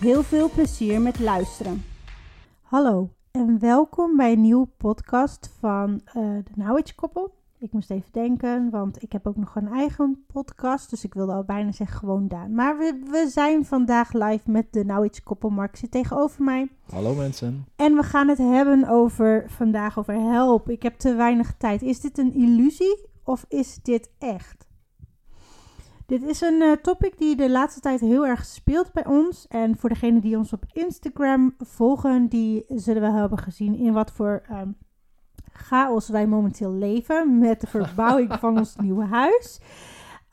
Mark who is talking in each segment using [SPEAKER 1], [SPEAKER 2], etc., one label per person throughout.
[SPEAKER 1] Heel veel plezier met luisteren. Hallo en welkom bij een nieuwe podcast van uh, de Knowledge Koppel. Ik moest even denken, want ik heb ook nog een eigen podcast. Dus ik wilde al bijna zeggen gewoon Daan. Maar we, we zijn vandaag live met de Knowledge Koppel. Mark zit tegenover mij.
[SPEAKER 2] Hallo mensen.
[SPEAKER 1] En we gaan het hebben over vandaag over help. Ik heb te weinig tijd. Is dit een illusie of is dit echt? Dit is een uh, topic die de laatste tijd heel erg speelt bij ons. En voor degenen die ons op Instagram volgen, die zullen we hebben gezien in wat voor um, chaos wij momenteel leven met de verbouwing van ons nieuwe huis.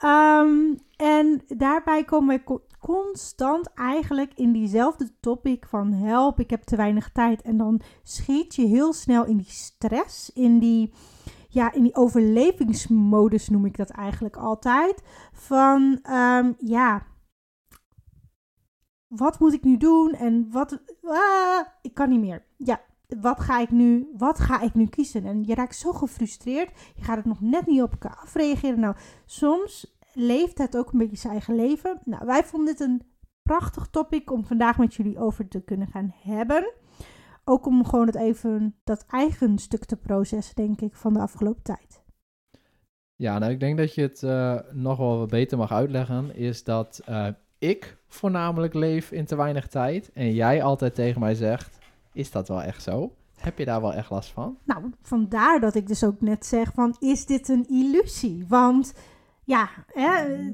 [SPEAKER 1] Um, en daarbij komen wij co constant eigenlijk in diezelfde topic van help, ik heb te weinig tijd. En dan schiet je heel snel in die stress, in die ja, in die overlevingsmodus noem ik dat eigenlijk altijd. Van um, ja, wat moet ik nu doen en wat, ah, ik kan niet meer. Ja, wat ga ik nu, wat ga ik nu kiezen? En je raakt zo gefrustreerd, je gaat het nog net niet op elkaar afreageren. Nou, soms leeft het ook een beetje zijn eigen leven. Nou, wij vonden dit een prachtig topic om vandaag met jullie over te kunnen gaan hebben. Ook om gewoon het even dat eigen stuk te processen, denk ik, van de afgelopen tijd.
[SPEAKER 2] Ja, nou, ik denk dat je het uh, nog wel wat beter mag uitleggen. Is dat uh, ik voornamelijk leef in te weinig tijd. En jij altijd tegen mij zegt: Is dat wel echt zo? Heb je daar wel echt last van?
[SPEAKER 1] Nou, vandaar dat ik dus ook net zeg: van, Is dit een illusie? Want ja,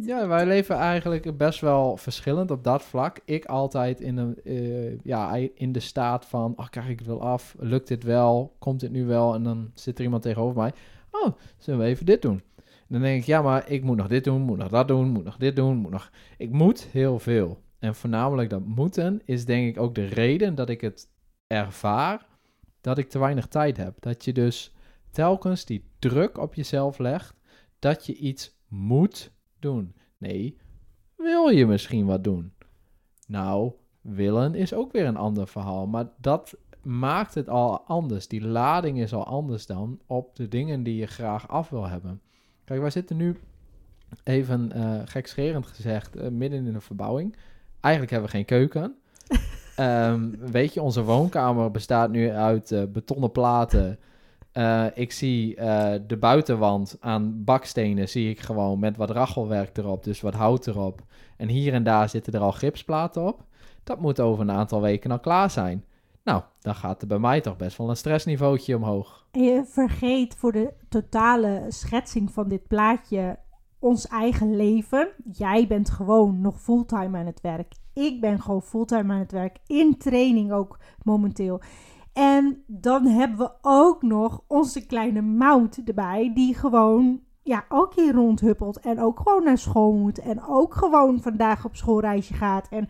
[SPEAKER 2] ja, wij leven eigenlijk best wel verschillend op dat vlak. Ik altijd in, een, uh, ja, in de staat van, ach, krijg ik het wel af? Lukt dit wel? Komt dit nu wel? En dan zit er iemand tegenover mij. Oh, zullen we even dit doen? En dan denk ik, ja, maar ik moet nog dit doen, moet nog dat doen, moet nog dit doen, moet nog... Ik moet heel veel. En voornamelijk dat moeten is denk ik ook de reden dat ik het ervaar dat ik te weinig tijd heb. Dat je dus telkens die druk op jezelf legt dat je iets moet doen. Nee, wil je misschien wat doen? Nou, willen is ook weer een ander verhaal. Maar dat maakt het al anders. Die lading is al anders dan op de dingen die je graag af wil hebben. Kijk, wij zitten nu even uh, gekscherend gezegd uh, midden in een verbouwing. Eigenlijk hebben we geen keuken. um, weet je, onze woonkamer bestaat nu uit uh, betonnen platen uh, ik zie uh, de buitenwand aan bakstenen, zie ik gewoon met wat rachelwerk erop, dus wat hout erop. En hier en daar zitten er al gipsplaten op. Dat moet over een aantal weken al klaar zijn. Nou, dan gaat er bij mij toch best wel een stressniveautje omhoog.
[SPEAKER 1] Je vergeet voor de totale schetsing van dit plaatje ons eigen leven. Jij bent gewoon nog fulltime aan het werk. Ik ben gewoon fulltime aan het werk. In training ook momenteel. En dan hebben we ook nog onze kleine Mout erbij, die gewoon ja, ook hier rondhuppelt. En ook gewoon naar school moet. En ook gewoon vandaag op schoolreisje gaat. En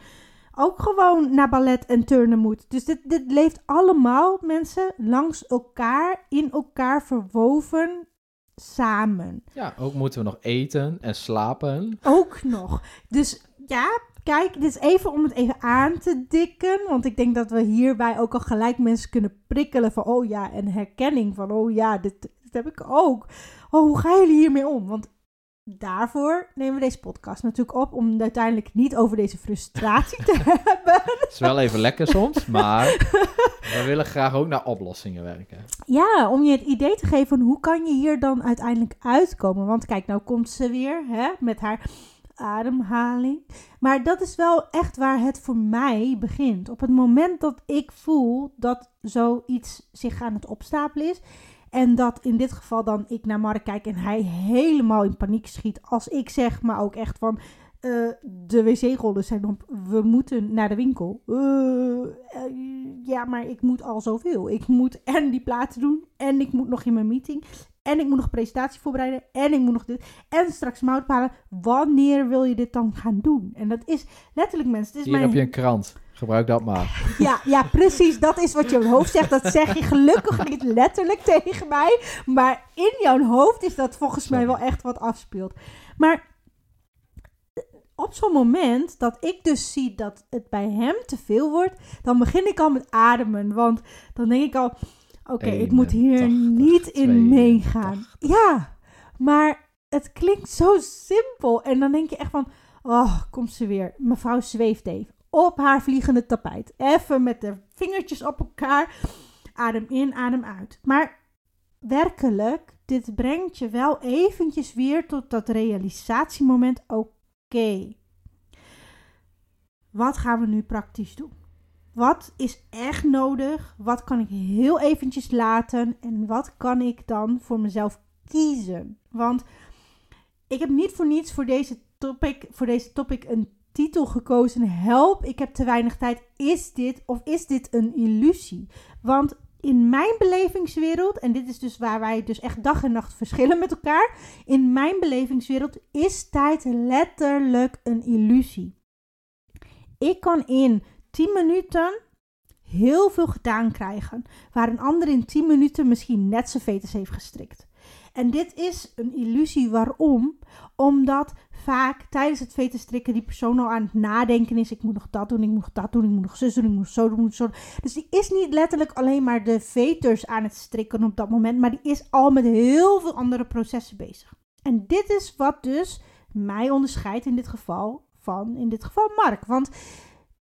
[SPEAKER 1] ook gewoon naar ballet en turnen moet. Dus dit, dit leeft allemaal, mensen, langs elkaar, in elkaar verwoven, samen.
[SPEAKER 2] Ja, ook moeten we nog eten en slapen.
[SPEAKER 1] Ook nog. Dus ja, kijk, dit is even om het even aan te dikken. Want ik denk dat we hierbij ook al gelijk mensen kunnen prikkelen van... oh ja, en herkenning van oh ja, dit, dit heb ik ook. Oh, hoe gaan jullie hiermee om? Want daarvoor nemen we deze podcast natuurlijk op... om uiteindelijk niet over deze frustratie te hebben.
[SPEAKER 2] Het is wel even lekker soms, maar we willen graag ook naar oplossingen werken.
[SPEAKER 1] Ja, om je het idee te geven van hoe kan je hier dan uiteindelijk uitkomen. Want kijk, nou komt ze weer hè, met haar ademhaling. Maar dat is wel echt waar het voor mij begint. Op het moment dat ik voel dat zoiets zich aan het opstapelen is. En dat in dit geval dan ik naar Mark kijk en hij helemaal in paniek schiet. Als ik zeg, maar ook echt van. Uh, de wc-rollen zijn op. We moeten naar de winkel. Uh, uh, ja, maar ik moet al zoveel. Ik moet en die platen doen. En ik moet nog in mijn meeting. En ik moet nog een presentatie voorbereiden. En ik moet nog dit. En straks mout halen. Wanneer wil je dit dan gaan doen? En dat is letterlijk mensen. Het is
[SPEAKER 2] Hier
[SPEAKER 1] mijn...
[SPEAKER 2] heb je een krant. Gebruik dat maar.
[SPEAKER 1] Ja, ja, precies. Dat is wat je hoofd zegt. Dat zeg je gelukkig niet letterlijk tegen mij. Maar in jouw hoofd is dat volgens mij wel echt wat afspeelt. Maar eh, op zo'n moment dat ik dus zie dat het bij hem te veel wordt, dan begin ik al met ademen. Want dan denk ik al, oké, ik moet hier
[SPEAKER 2] 81,
[SPEAKER 1] niet in meegaan.
[SPEAKER 2] 82.
[SPEAKER 1] Ja, maar het klinkt zo simpel. En dan denk je echt van, oh, komt ze weer. Mevrouw zweeft even op haar vliegende tapijt. Even met de vingertjes op elkaar. Adem in, adem uit. Maar werkelijk, dit brengt je wel eventjes weer tot dat realisatiemoment. Oké, wat gaan we nu praktisch doen? Wat is echt nodig? Wat kan ik heel eventjes laten? En wat kan ik dan voor mezelf kiezen? Want ik heb niet voor niets voor deze topic, voor deze topic een titel gekozen. Help, ik heb te weinig tijd. Is dit of is dit een illusie? Want in mijn belevingswereld, en dit is dus waar wij dus echt dag en nacht verschillen met elkaar. In mijn belevingswereld is tijd letterlijk een illusie. Ik kan in 10 minuten heel veel gedaan krijgen, waar een ander in 10 minuten misschien net zijn vetus heeft gestrikt. En dit is een illusie. Waarom? Omdat vaak tijdens het vetus strikken die persoon al aan het nadenken is. Ik moet nog dat doen, ik moet nog dat doen, ik moet nog zus doen, ik moet zo doen, ik moet zo doen. Dus die is niet letterlijk alleen maar de veters aan het strikken op dat moment. Maar die is al met heel veel andere processen bezig. En dit is wat dus mij onderscheidt in dit geval van, in dit geval Mark. Want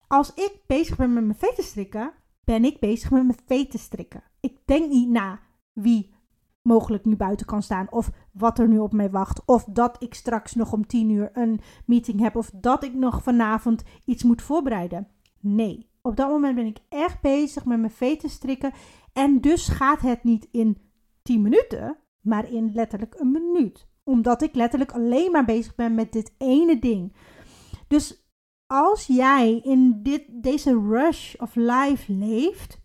[SPEAKER 1] als ik bezig ben met mijn vetus strikken, ben ik bezig met mijn vetus strikken. Ik denk niet na wie mogelijk nu buiten kan staan. Of wat er nu op mij wacht. Of dat ik straks nog om tien uur een meeting heb. Of dat ik nog vanavond iets moet voorbereiden. Nee, op dat moment ben ik echt bezig met mijn veten strikken. En dus gaat het niet in 10 minuten, maar in letterlijk een minuut. Omdat ik letterlijk alleen maar bezig ben met dit ene ding. Dus als jij in dit, deze rush of life leeft,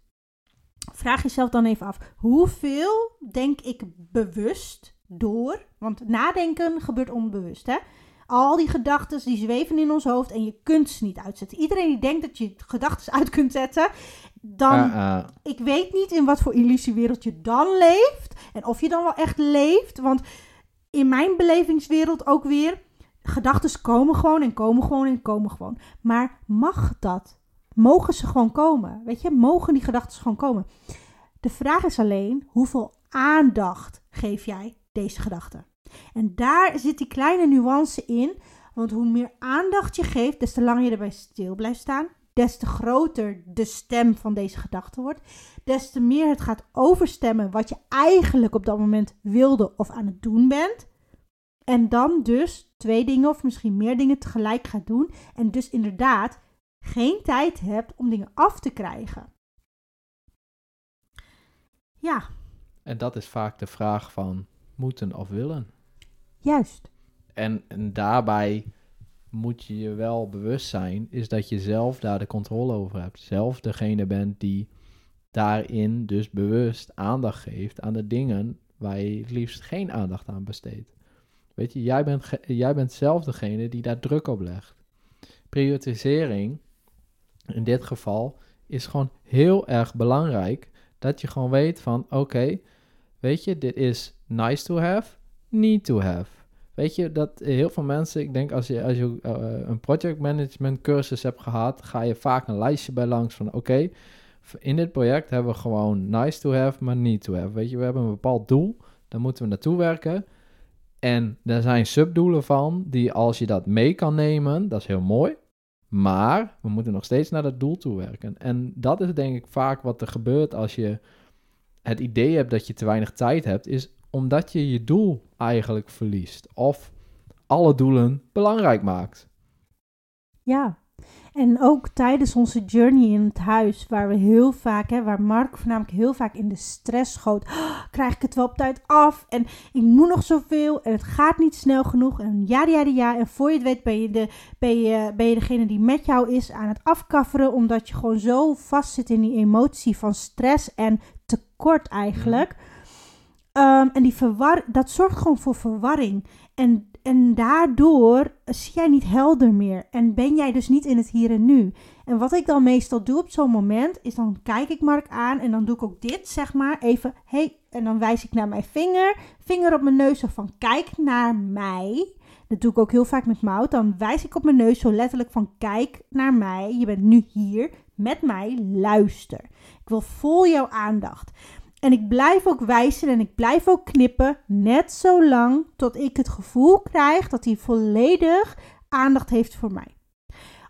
[SPEAKER 1] vraag jezelf dan even af: hoeveel denk ik bewust door? Want nadenken gebeurt onbewust, hè? Al die gedachten die zweven in ons hoofd en je kunt ze niet uitzetten. Iedereen die denkt dat je gedachten uit kunt zetten, dan.
[SPEAKER 2] Ah, ah.
[SPEAKER 1] Ik weet niet in wat voor illusiewereld je dan leeft. En of je dan wel echt leeft. Want in mijn belevingswereld ook weer. Gedachten komen gewoon en komen gewoon en komen gewoon. Maar mag dat? Mogen ze gewoon komen? Weet je, mogen die gedachten gewoon komen? De vraag is alleen, hoeveel aandacht geef jij deze gedachten? En daar zit die kleine nuance in. Want hoe meer aandacht je geeft, des te langer je erbij stil blijft staan. Des te groter de stem van deze gedachte wordt. Des te meer het gaat overstemmen wat je eigenlijk op dat moment wilde of aan het doen bent. En dan dus twee dingen of misschien meer dingen tegelijk gaat doen. En dus inderdaad geen tijd hebt om dingen af te krijgen. Ja,
[SPEAKER 2] En dat is vaak de vraag van moeten of willen.
[SPEAKER 1] juist.
[SPEAKER 2] En, en daarbij moet je je wel bewust zijn, is dat je zelf daar de controle over hebt. Zelf degene bent die daarin dus bewust aandacht geeft aan de dingen waar je het liefst geen aandacht aan besteedt. Weet je, jij bent, jij bent zelf degene die daar druk op legt. Prioritisering, in dit geval, is gewoon heel erg belangrijk. Dat je gewoon weet van, oké, weet je, dit is nice to have, need to have. Weet je, dat heel veel mensen, ik denk als je, als je eh, een projectmanagement cursus hebt gehad, ga je vaak een lijstje bij langs van, oké, in dit project hebben we gewoon nice to have, maar need to have. Weet je, we hebben een bepaald doel, daar moeten we naartoe werken. En er zijn subdoelen van, die als je dat mee kan nemen, dat is heel mooi. Maar we moeten nog steeds naar dat doel toe werken. En dat is denk ik vaak wat er gebeurt als je het idee hebt dat je te weinig tijd hebt, is omdat je je doel eigenlijk verliest. Of alle doelen belangrijk maakt.
[SPEAKER 1] Ja, en ook tijdens onze journey in het huis, waar we heel vaak, hè, waar Mark voornamelijk heel vaak in de stress schoot. "Oh, krijg ik het wel op tijd af? En ik moet nog zoveel en het gaat niet snel genoeg. En ja, ja, ja. En voor je het weet ben je, de, ben, je, ben je degene die met jou is aan het afkafferen, omdat je gewoon zo vast zit in die emotie van stress en tekort eigenlijk. Ehm, en die verwar dat zorgt gewoon voor verwarring. En, en daardoor zie jij niet helder meer. En ben jij dus niet in het hier en nu. En wat ik dan meestal doe op zo'n moment, is dan kijk ik Mark aan en dan doe ik ook dit, zeg maar, even, hey, en dan wijs ik naar mijn vinger, vinger op mijn neus, zo van kijk naar mij. Dat doe ik ook heel vaak met Mout. Dan wijs ik op mijn neus zo letterlijk van kijk naar mij. Je bent nu hier met mij. Luister. Ik wil vol jouw aandacht. En ik blijf ook wijzen en ik blijf ook knippen. Net zo lang tot ik het gevoel krijg dat hij volledig aandacht heeft voor mij.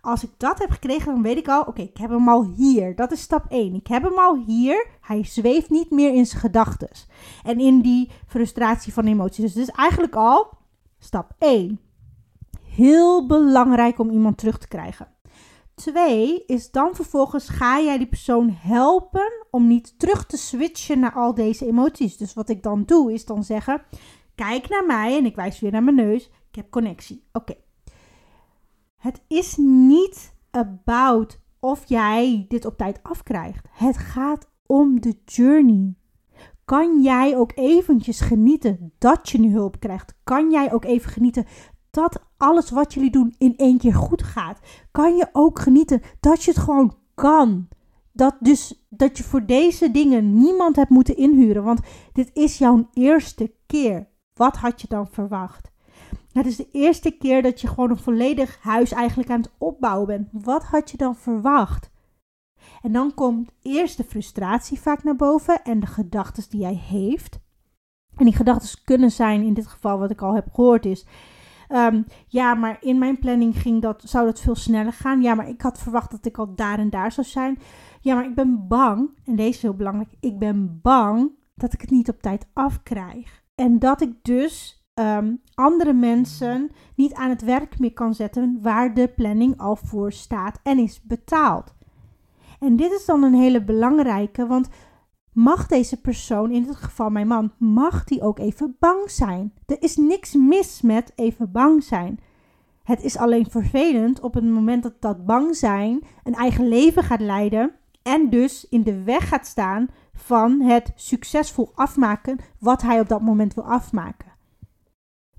[SPEAKER 1] Als ik dat heb gekregen, dan weet ik al, oké, ik heb hem al hier. Dat is stap 1. Ik heb hem al hier. Hij zweeft niet meer in zijn gedachten. En in die frustratie van emoties. Dus eigenlijk al stap 1. Heel belangrijk om iemand terug te krijgen. Twee is dan vervolgens ga jij die persoon helpen om niet terug te switchen naar al deze emoties. Dus wat ik dan doe is dan zeggen: kijk naar mij en ik wijs weer naar mijn neus. Ik heb connectie. Oké. Het is niet about of jij dit op tijd afkrijgt. Het gaat om de journey. Kan jij ook eventjes genieten dat je nu hulp krijgt? Kan jij ook even genieten dat alles wat jullie doen in één keer goed gaat? Kan je ook genieten dat je het gewoon kan? Dat dus dat je voor deze dingen niemand hebt moeten inhuren, want dit is jouw eerste keer. Wat had je dan verwacht? Het is de eerste keer dat je gewoon een volledig huis eigenlijk aan het opbouwen bent. Wat had je dan verwacht? En dan komt eerst de frustratie vaak naar boven en de gedachten die jij heeft. En die gedachten kunnen zijn, in dit geval wat ik al heb gehoord, is: ehm, ja, maar in mijn planning ging dat, zou dat veel sneller gaan. Ja, maar ik had verwacht dat ik al daar en daar zou zijn. Ja, maar ik ben bang, en deze is heel belangrijk: ik ben bang dat ik het niet op tijd afkrijg. En dat ik dus Ehm, andere mensen niet aan het werk meer kan zetten waar de planning al voor staat en is betaald. En dit is dan een hele belangrijke, want mag deze persoon, in dit geval mijn man, mag die ook even bang zijn? Er is niks mis met even bang zijn. Het is alleen vervelend op het moment dat dat bang zijn een eigen leven gaat leiden en dus in de weg gaat staan van het succesvol afmaken wat hij op dat moment wil afmaken.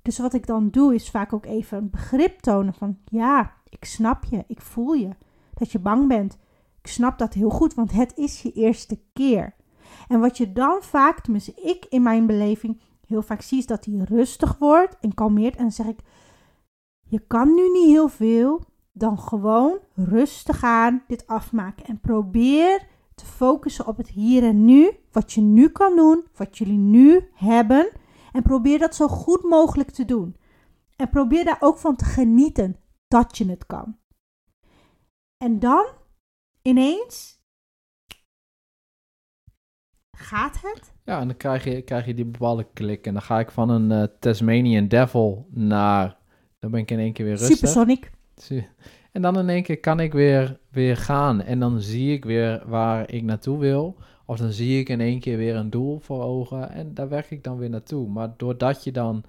[SPEAKER 1] Dus wat ik dan doe is vaak ook even een begrip tonen van ja, ik snap je, ik voel je, dat je bang bent. Ik snap dat heel goed, want het is je eerste keer. En wat je dan vaak, tenminste ik in mijn beleving, heel vaak zie, is dat hij rustig wordt en kalmeert. En dan zeg ik, je kan nu niet heel veel, dan gewoon rustig aan dit afmaken. En probeer te focussen op het hier en nu, wat je nu kan doen, wat jullie nu hebben. En probeer dat zo goed mogelijk te doen. En probeer daar ook van te genieten dat je het kan. En dan ineens gaat het.
[SPEAKER 2] Ja, en dan krijg je, krijg je die bepaalde klik. En dan ga ik van een uh, Tasmanian Devil naar. Dan ben ik in één keer weer rustig.
[SPEAKER 1] Supersonic.
[SPEAKER 2] En dan in één keer kan ik weer, weer gaan. En dan zie ik weer waar ik naartoe wil. Of dan zie ik in één keer weer een doel voor ogen en daar werk ik dan weer naartoe. Maar doordat je dan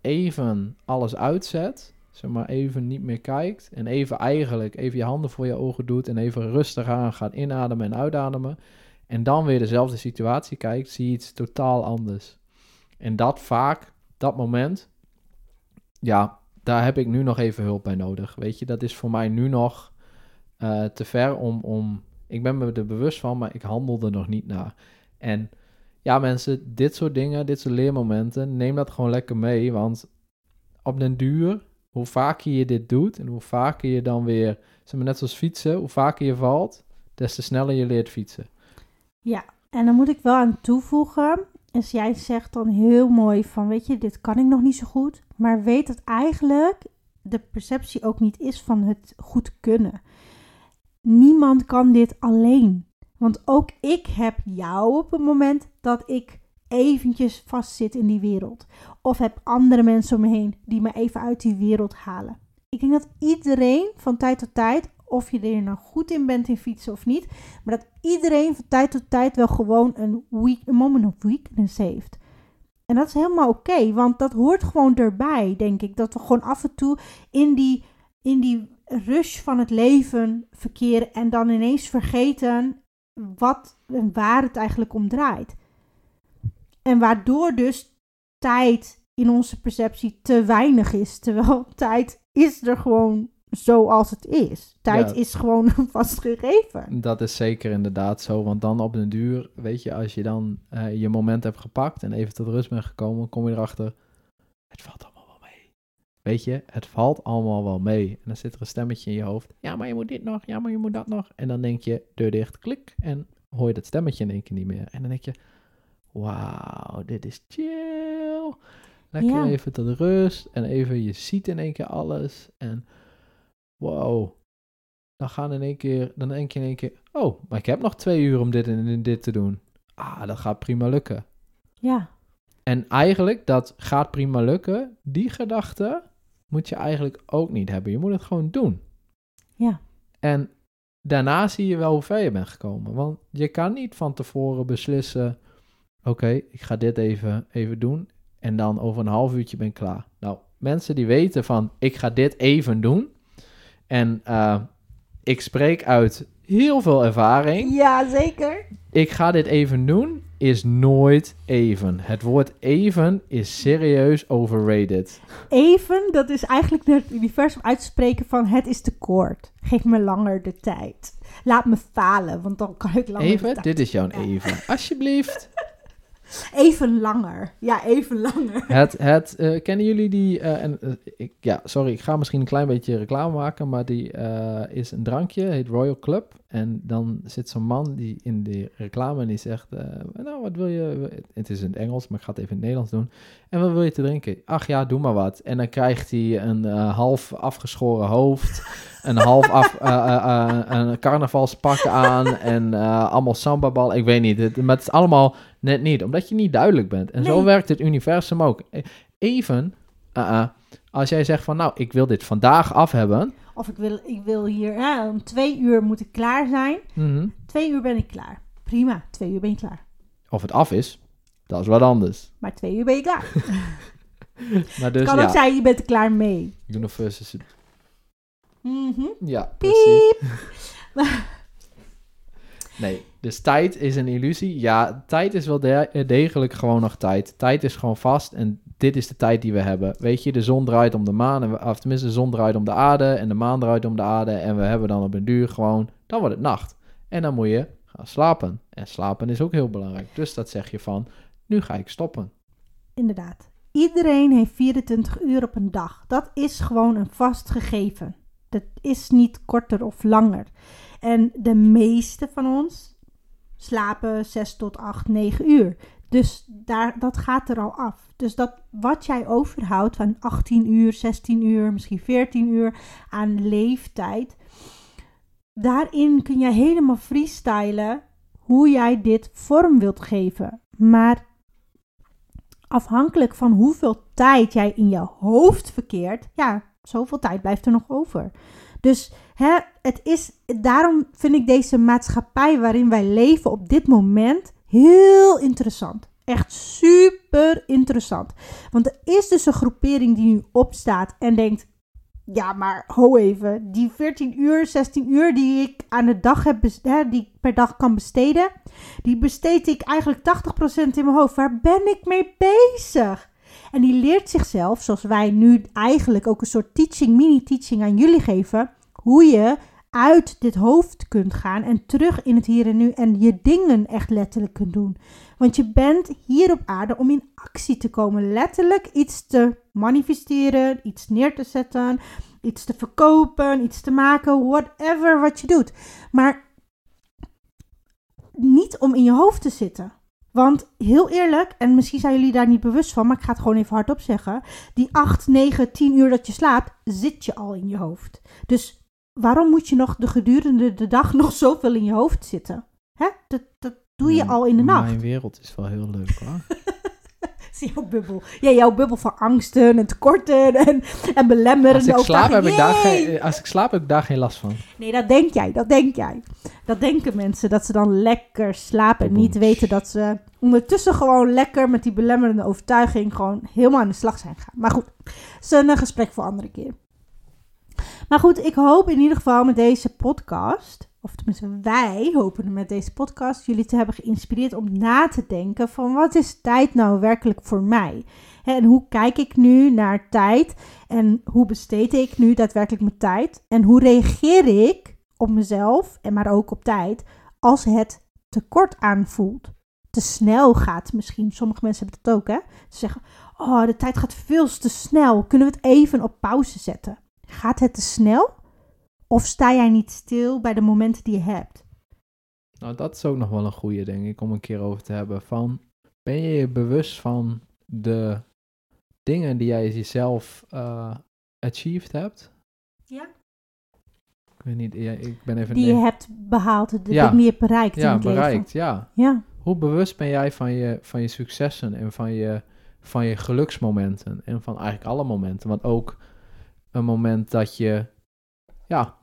[SPEAKER 2] even alles uitzet, zeg maar even niet meer kijkt en even eigenlijk even je handen voor je ogen doet en even rustig aan gaat inademen en uitademen en dan weer dezelfde situatie kijkt, zie je iets totaal anders. En dat vaak, dat moment, ja, daar heb ik nu nog even hulp bij nodig. Weet je, dat is voor mij nu nog uh, te ver om, om ik ben me er bewust van, maar ik handel er nog niet naar. En ja, mensen, dit soort dingen, dit soort leermomenten, neem dat gewoon lekker mee. Want op den duur, hoe vaker je dit doet en hoe vaker je dan weer, zeg maar net zoals fietsen, hoe vaker je valt, des te sneller je leert fietsen.
[SPEAKER 1] Ja, en dan moet ik wel aan toevoegen, als jij zegt dan heel mooi van, weet je, dit kan ik nog niet zo goed, maar weet dat eigenlijk de perceptie ook niet is van het goed kunnen. Niemand kan dit alleen. Want ook ik heb jou op het moment dat ik eventjes vastzit in die wereld. Of heb andere mensen om me heen die me even uit die wereld halen. Ik denk dat iedereen van tijd tot tijd, of je er nou goed in bent in fietsen of niet, maar dat iedereen van tijd tot tijd wel gewoon een, week, een moment of weakness heeft. En dat is helemaal oké, want dat hoort gewoon erbij, denk ik. Dat we gewoon af en toe in die, in die rush van het leven verkeren en dan ineens vergeten wat en waar het eigenlijk om draait. En waardoor dus tijd in onze perceptie te weinig is. Terwijl tijd is er gewoon zoals het is. Tijd
[SPEAKER 2] Ja.
[SPEAKER 1] is gewoon een vast gegeven.
[SPEAKER 2] Dat is zeker inderdaad zo, want dan op den duur, weet je, als je dan eh, je moment hebt gepakt en even tot rust bent gekomen, kom je erachter, het valt allemaal wel mee. Weet je, het valt allemaal wel mee. En dan zit er een stemmetje in je hoofd, ja, maar je moet dit nog, ja, maar je moet dat nog. En dan denk je, deur dicht, klik, en hoor je dat stemmetje in één keer niet meer. En dan denk je, wauw, dit is chill. Lekker
[SPEAKER 1] Ja.
[SPEAKER 2] even tot rust en even, je ziet in één keer alles en wow. Dan gaan in één keer, dan denk je in één keer, oh, maar ik heb nog twee uur om dit en dit te doen. Ah, dat gaat prima lukken.
[SPEAKER 1] Ja,
[SPEAKER 2] En eigenlijk, dat gaat prima lukken, die gedachte moet je eigenlijk ook niet hebben. Je moet het gewoon doen.
[SPEAKER 1] Ja.
[SPEAKER 2] En daarna zie je wel hoe ver je bent gekomen. Want je kan niet van tevoren beslissen, oké, ik ga dit even, even doen. En dan over een half uurtje ben ik klaar. Nou, mensen die weten van, ik ga dit even doen. En eh, ik spreek uit heel veel ervaring.
[SPEAKER 1] ja zeker.
[SPEAKER 2] Ik ga dit even doen, is nooit even. Het woord even is serieus overrated.
[SPEAKER 1] Even, dat is eigenlijk naar het universum uitspreken van het is te kort. Geef me langer de tijd. Laat me falen, want dan kan ik langer
[SPEAKER 2] Even, dit is jouw even. Alsjeblieft.
[SPEAKER 1] Even langer. Ja, even langer.
[SPEAKER 2] Het, het, eh, kennen jullie die, eh, en, eh, ik, ja, sorry, ik ga misschien een klein beetje reclame maken, maar die is een drankje, heet Royal Club. En dan zit zo'n man die in de reclame en die zegt, nou, wat wil je, het is in het Engels, maar ik ga het even in het Nederlands doen. En wat wil je te drinken? Ach ja, doe maar wat. En dan krijgt hij een half afgeschoren hoofd, een half af, een carnavalspak aan en allemaal sambabal, ik weet niet. Het, maar het is allemaal net niet, omdat je niet duidelijk bent. En zo werkt het universum ook. E- Even, uh-uh, als jij zegt van, nou, ik wil dit vandaag af hebben.
[SPEAKER 1] Of ik wil, ik wil hier, ja, om twee uur moet ik klaar zijn.
[SPEAKER 2] mhm,
[SPEAKER 1] Twee uur ben ik klaar. Prima, twee uur ben je klaar.
[SPEAKER 2] Of het af is, dat is wat anders.
[SPEAKER 1] Maar twee uur ben je klaar.
[SPEAKER 2] Maar dus
[SPEAKER 1] kan
[SPEAKER 2] ja,
[SPEAKER 1] ook zijn, je bent er klaar mee.
[SPEAKER 2] universe is...
[SPEAKER 1] Mhm.
[SPEAKER 2] Ja, precies.
[SPEAKER 1] Piep.
[SPEAKER 2] Nee, dus tijd is een illusie. Ja, tijd is wel de- degelijk gewoon nog tijd. Tijd is gewoon vast en dit is de tijd die we hebben. Weet je, de zon draait om de maan, en we, of tenminste de zon draait om de aarde en de maan draait om de aarde. En we hebben dan op een duur gewoon, dan wordt het nacht. En dan moet je gaan slapen. En slapen is ook heel belangrijk. Dus dat zeg je van, nu ga ik stoppen.
[SPEAKER 1] Inderdaad. Iedereen heeft 24 uur op een dag. Dat is gewoon een vast gegeven. Dat is niet korter of langer. En de meeste van ons slapen 6 tot 8, 9 uur. Dus daar, dat gaat er al af. Dus dat wat jij overhoudt van 18 uur, 16 uur, misschien 14 uur aan leeftijd. Daarin kun je helemaal freestylen hoe jij dit vorm wilt geven. Maar afhankelijk van hoeveel tijd jij in je hoofd verkeert, ja, zoveel tijd blijft er nog over. Dus hè, het is, daarom vind ik deze maatschappij waarin wij leven op dit moment heel interessant. Echt super interessant. Want er is dus een groepering die nu opstaat en denkt: ja, maar ho even, die 14 uur, 16 uur die ik aan de dag heb, hè, die ik per dag kan besteden, die besteed ik eigenlijk 80% in mijn hoofd. Waar ben ik mee bezig? En die leert zichzelf, zoals wij nu eigenlijk ook een soort teaching, mini-teaching aan jullie geven, hoe je uit dit hoofd kunt gaan en terug in het hier en nu en je dingen echt letterlijk kunt doen. Want je bent hier op aarde om in actie te komen, letterlijk iets te manifesteren, iets neer te zetten, iets te verkopen, iets te maken, whatever wat je doet. Maar niet om in je hoofd te zitten. Want heel eerlijk, en misschien zijn jullie daar niet bewust van, maar ik ga het gewoon even hardop zeggen. Die 8, 9, 10 uur dat je slaapt, zit je al in je hoofd. Dus waarom moet je nog de gedurende de dag nog zoveel in je hoofd zitten? Hè? Dat, dat doe je al in de nacht.
[SPEAKER 2] Mijn wereld is wel heel leuk hoor.
[SPEAKER 1] Zie jouw bubbel. Ja, jouw bubbel van angsten en tekorten en, en belemmerende
[SPEAKER 2] Als ik, slaap, heb ik daar geen, als ik slaap heb ik daar geen last van.
[SPEAKER 1] Nee, dat denk jij, dat denk jij. Dat denken mensen, dat ze dan lekker slapen en niet weten dat ze ondertussen gewoon lekker met die belemmerende overtuiging gewoon helemaal aan de slag zijn gegaan. Maar goed, is een gesprek voor andere keer. Maar goed, ik hoop in ieder geval met deze podcast of tenminste wij hopen met deze podcast jullie te hebben geïnspireerd om na te denken van wat is tijd nou werkelijk voor mij? En hoe kijk ik nu naar tijd? En hoe besteed ik nu daadwerkelijk mijn tijd? En hoe reageer ik op mezelf en maar ook op tijd als het tekort aanvoelt? Te snel gaat misschien. Sommige mensen hebben het ook, hè? Ze zeggen, oh, de tijd gaat veel te snel. Kunnen we het even op pauze zetten? Gaat het te snel? Of sta jij niet stil bij de momenten die je hebt?
[SPEAKER 2] Nou, dat is ook nog wel een goede, denk ik, om een keer over te hebben. Van, ben je je bewust van de dingen die jij jezelf uh, achieved hebt?
[SPEAKER 1] Ja.
[SPEAKER 2] Ik weet niet, ja, ik ben even...
[SPEAKER 1] Die je hebt behaald, de ja. dingen die je hebt bereikt
[SPEAKER 2] ja,
[SPEAKER 1] in
[SPEAKER 2] bereikt,
[SPEAKER 1] leven.
[SPEAKER 2] Ja,
[SPEAKER 1] ja.
[SPEAKER 2] Hoe bewust ben jij van je, van je successen en van je, van je geluksmomenten en van eigenlijk alle momenten? Want ook een moment dat je, ja,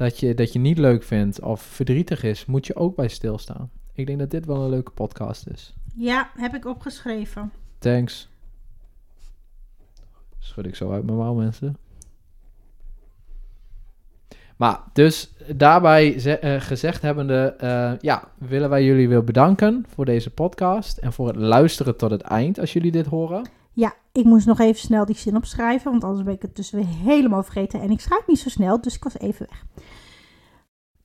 [SPEAKER 2] dat je, dat je niet leuk vindt of verdrietig is, moet je ook bij stilstaan. Ik denk dat dit wel een leuke podcast is.
[SPEAKER 1] Ja, heb ik opgeschreven.
[SPEAKER 2] Thanks. Schud ik zo uit mijn mouw, mensen. Maar dus daarbij uh, gezegd hebbende, uh, ja, willen wij jullie weer bedanken voor deze podcast en voor het luisteren tot het eind als jullie dit horen.
[SPEAKER 1] Ja, ik moest nog even snel die zin opschrijven, want anders ben ik het dus weer helemaal vergeten. En ik schrijf niet zo snel, dus ik was even weg.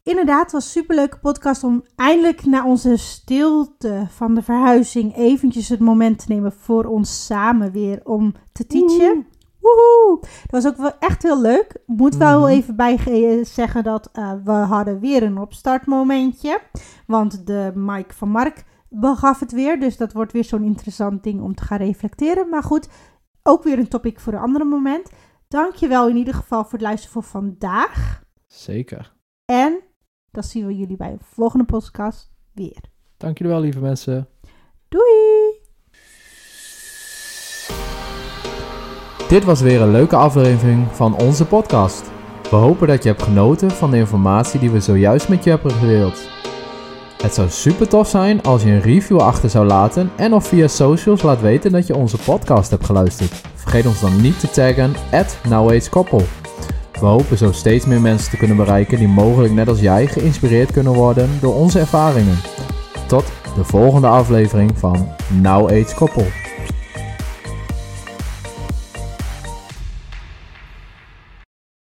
[SPEAKER 1] Inderdaad, het was een superleuke podcast om eindelijk na onze stilte van de verhuizing eventjes het moment te nemen voor ons samen weer om te teachen. Woehoe! Dat was ook wel echt heel leuk. Moet wel mm even bij zeggen dat uh, we hadden weer een opstartmomentje. Want de Mike van Mark begaf het weer. Dus dat wordt weer zo'n interessant ding om te gaan reflecteren. Maar goed, ook weer een topic voor een ander moment. Dankjewel in ieder geval voor het luisteren voor vandaag.
[SPEAKER 2] Zeker.
[SPEAKER 1] En dan zien we jullie bij de volgende podcast weer.
[SPEAKER 2] Dank jullie wel, lieve mensen.
[SPEAKER 1] Doei!
[SPEAKER 2] Dit was weer een leuke aflevering van onze podcast. We hopen dat je hebt genoten van de informatie die we zojuist met je hebben gedeeld. Het zou super tof zijn als je een review achter zou laten en of via socials laat weten dat je onze podcast hebt geluisterd. Vergeet ons dan niet te taggen at Koppel. We hopen zo steeds meer mensen te kunnen bereiken die mogelijk net als jij geïnspireerd kunnen worden door onze ervaringen. Tot de volgende aflevering van Now Age Koppel.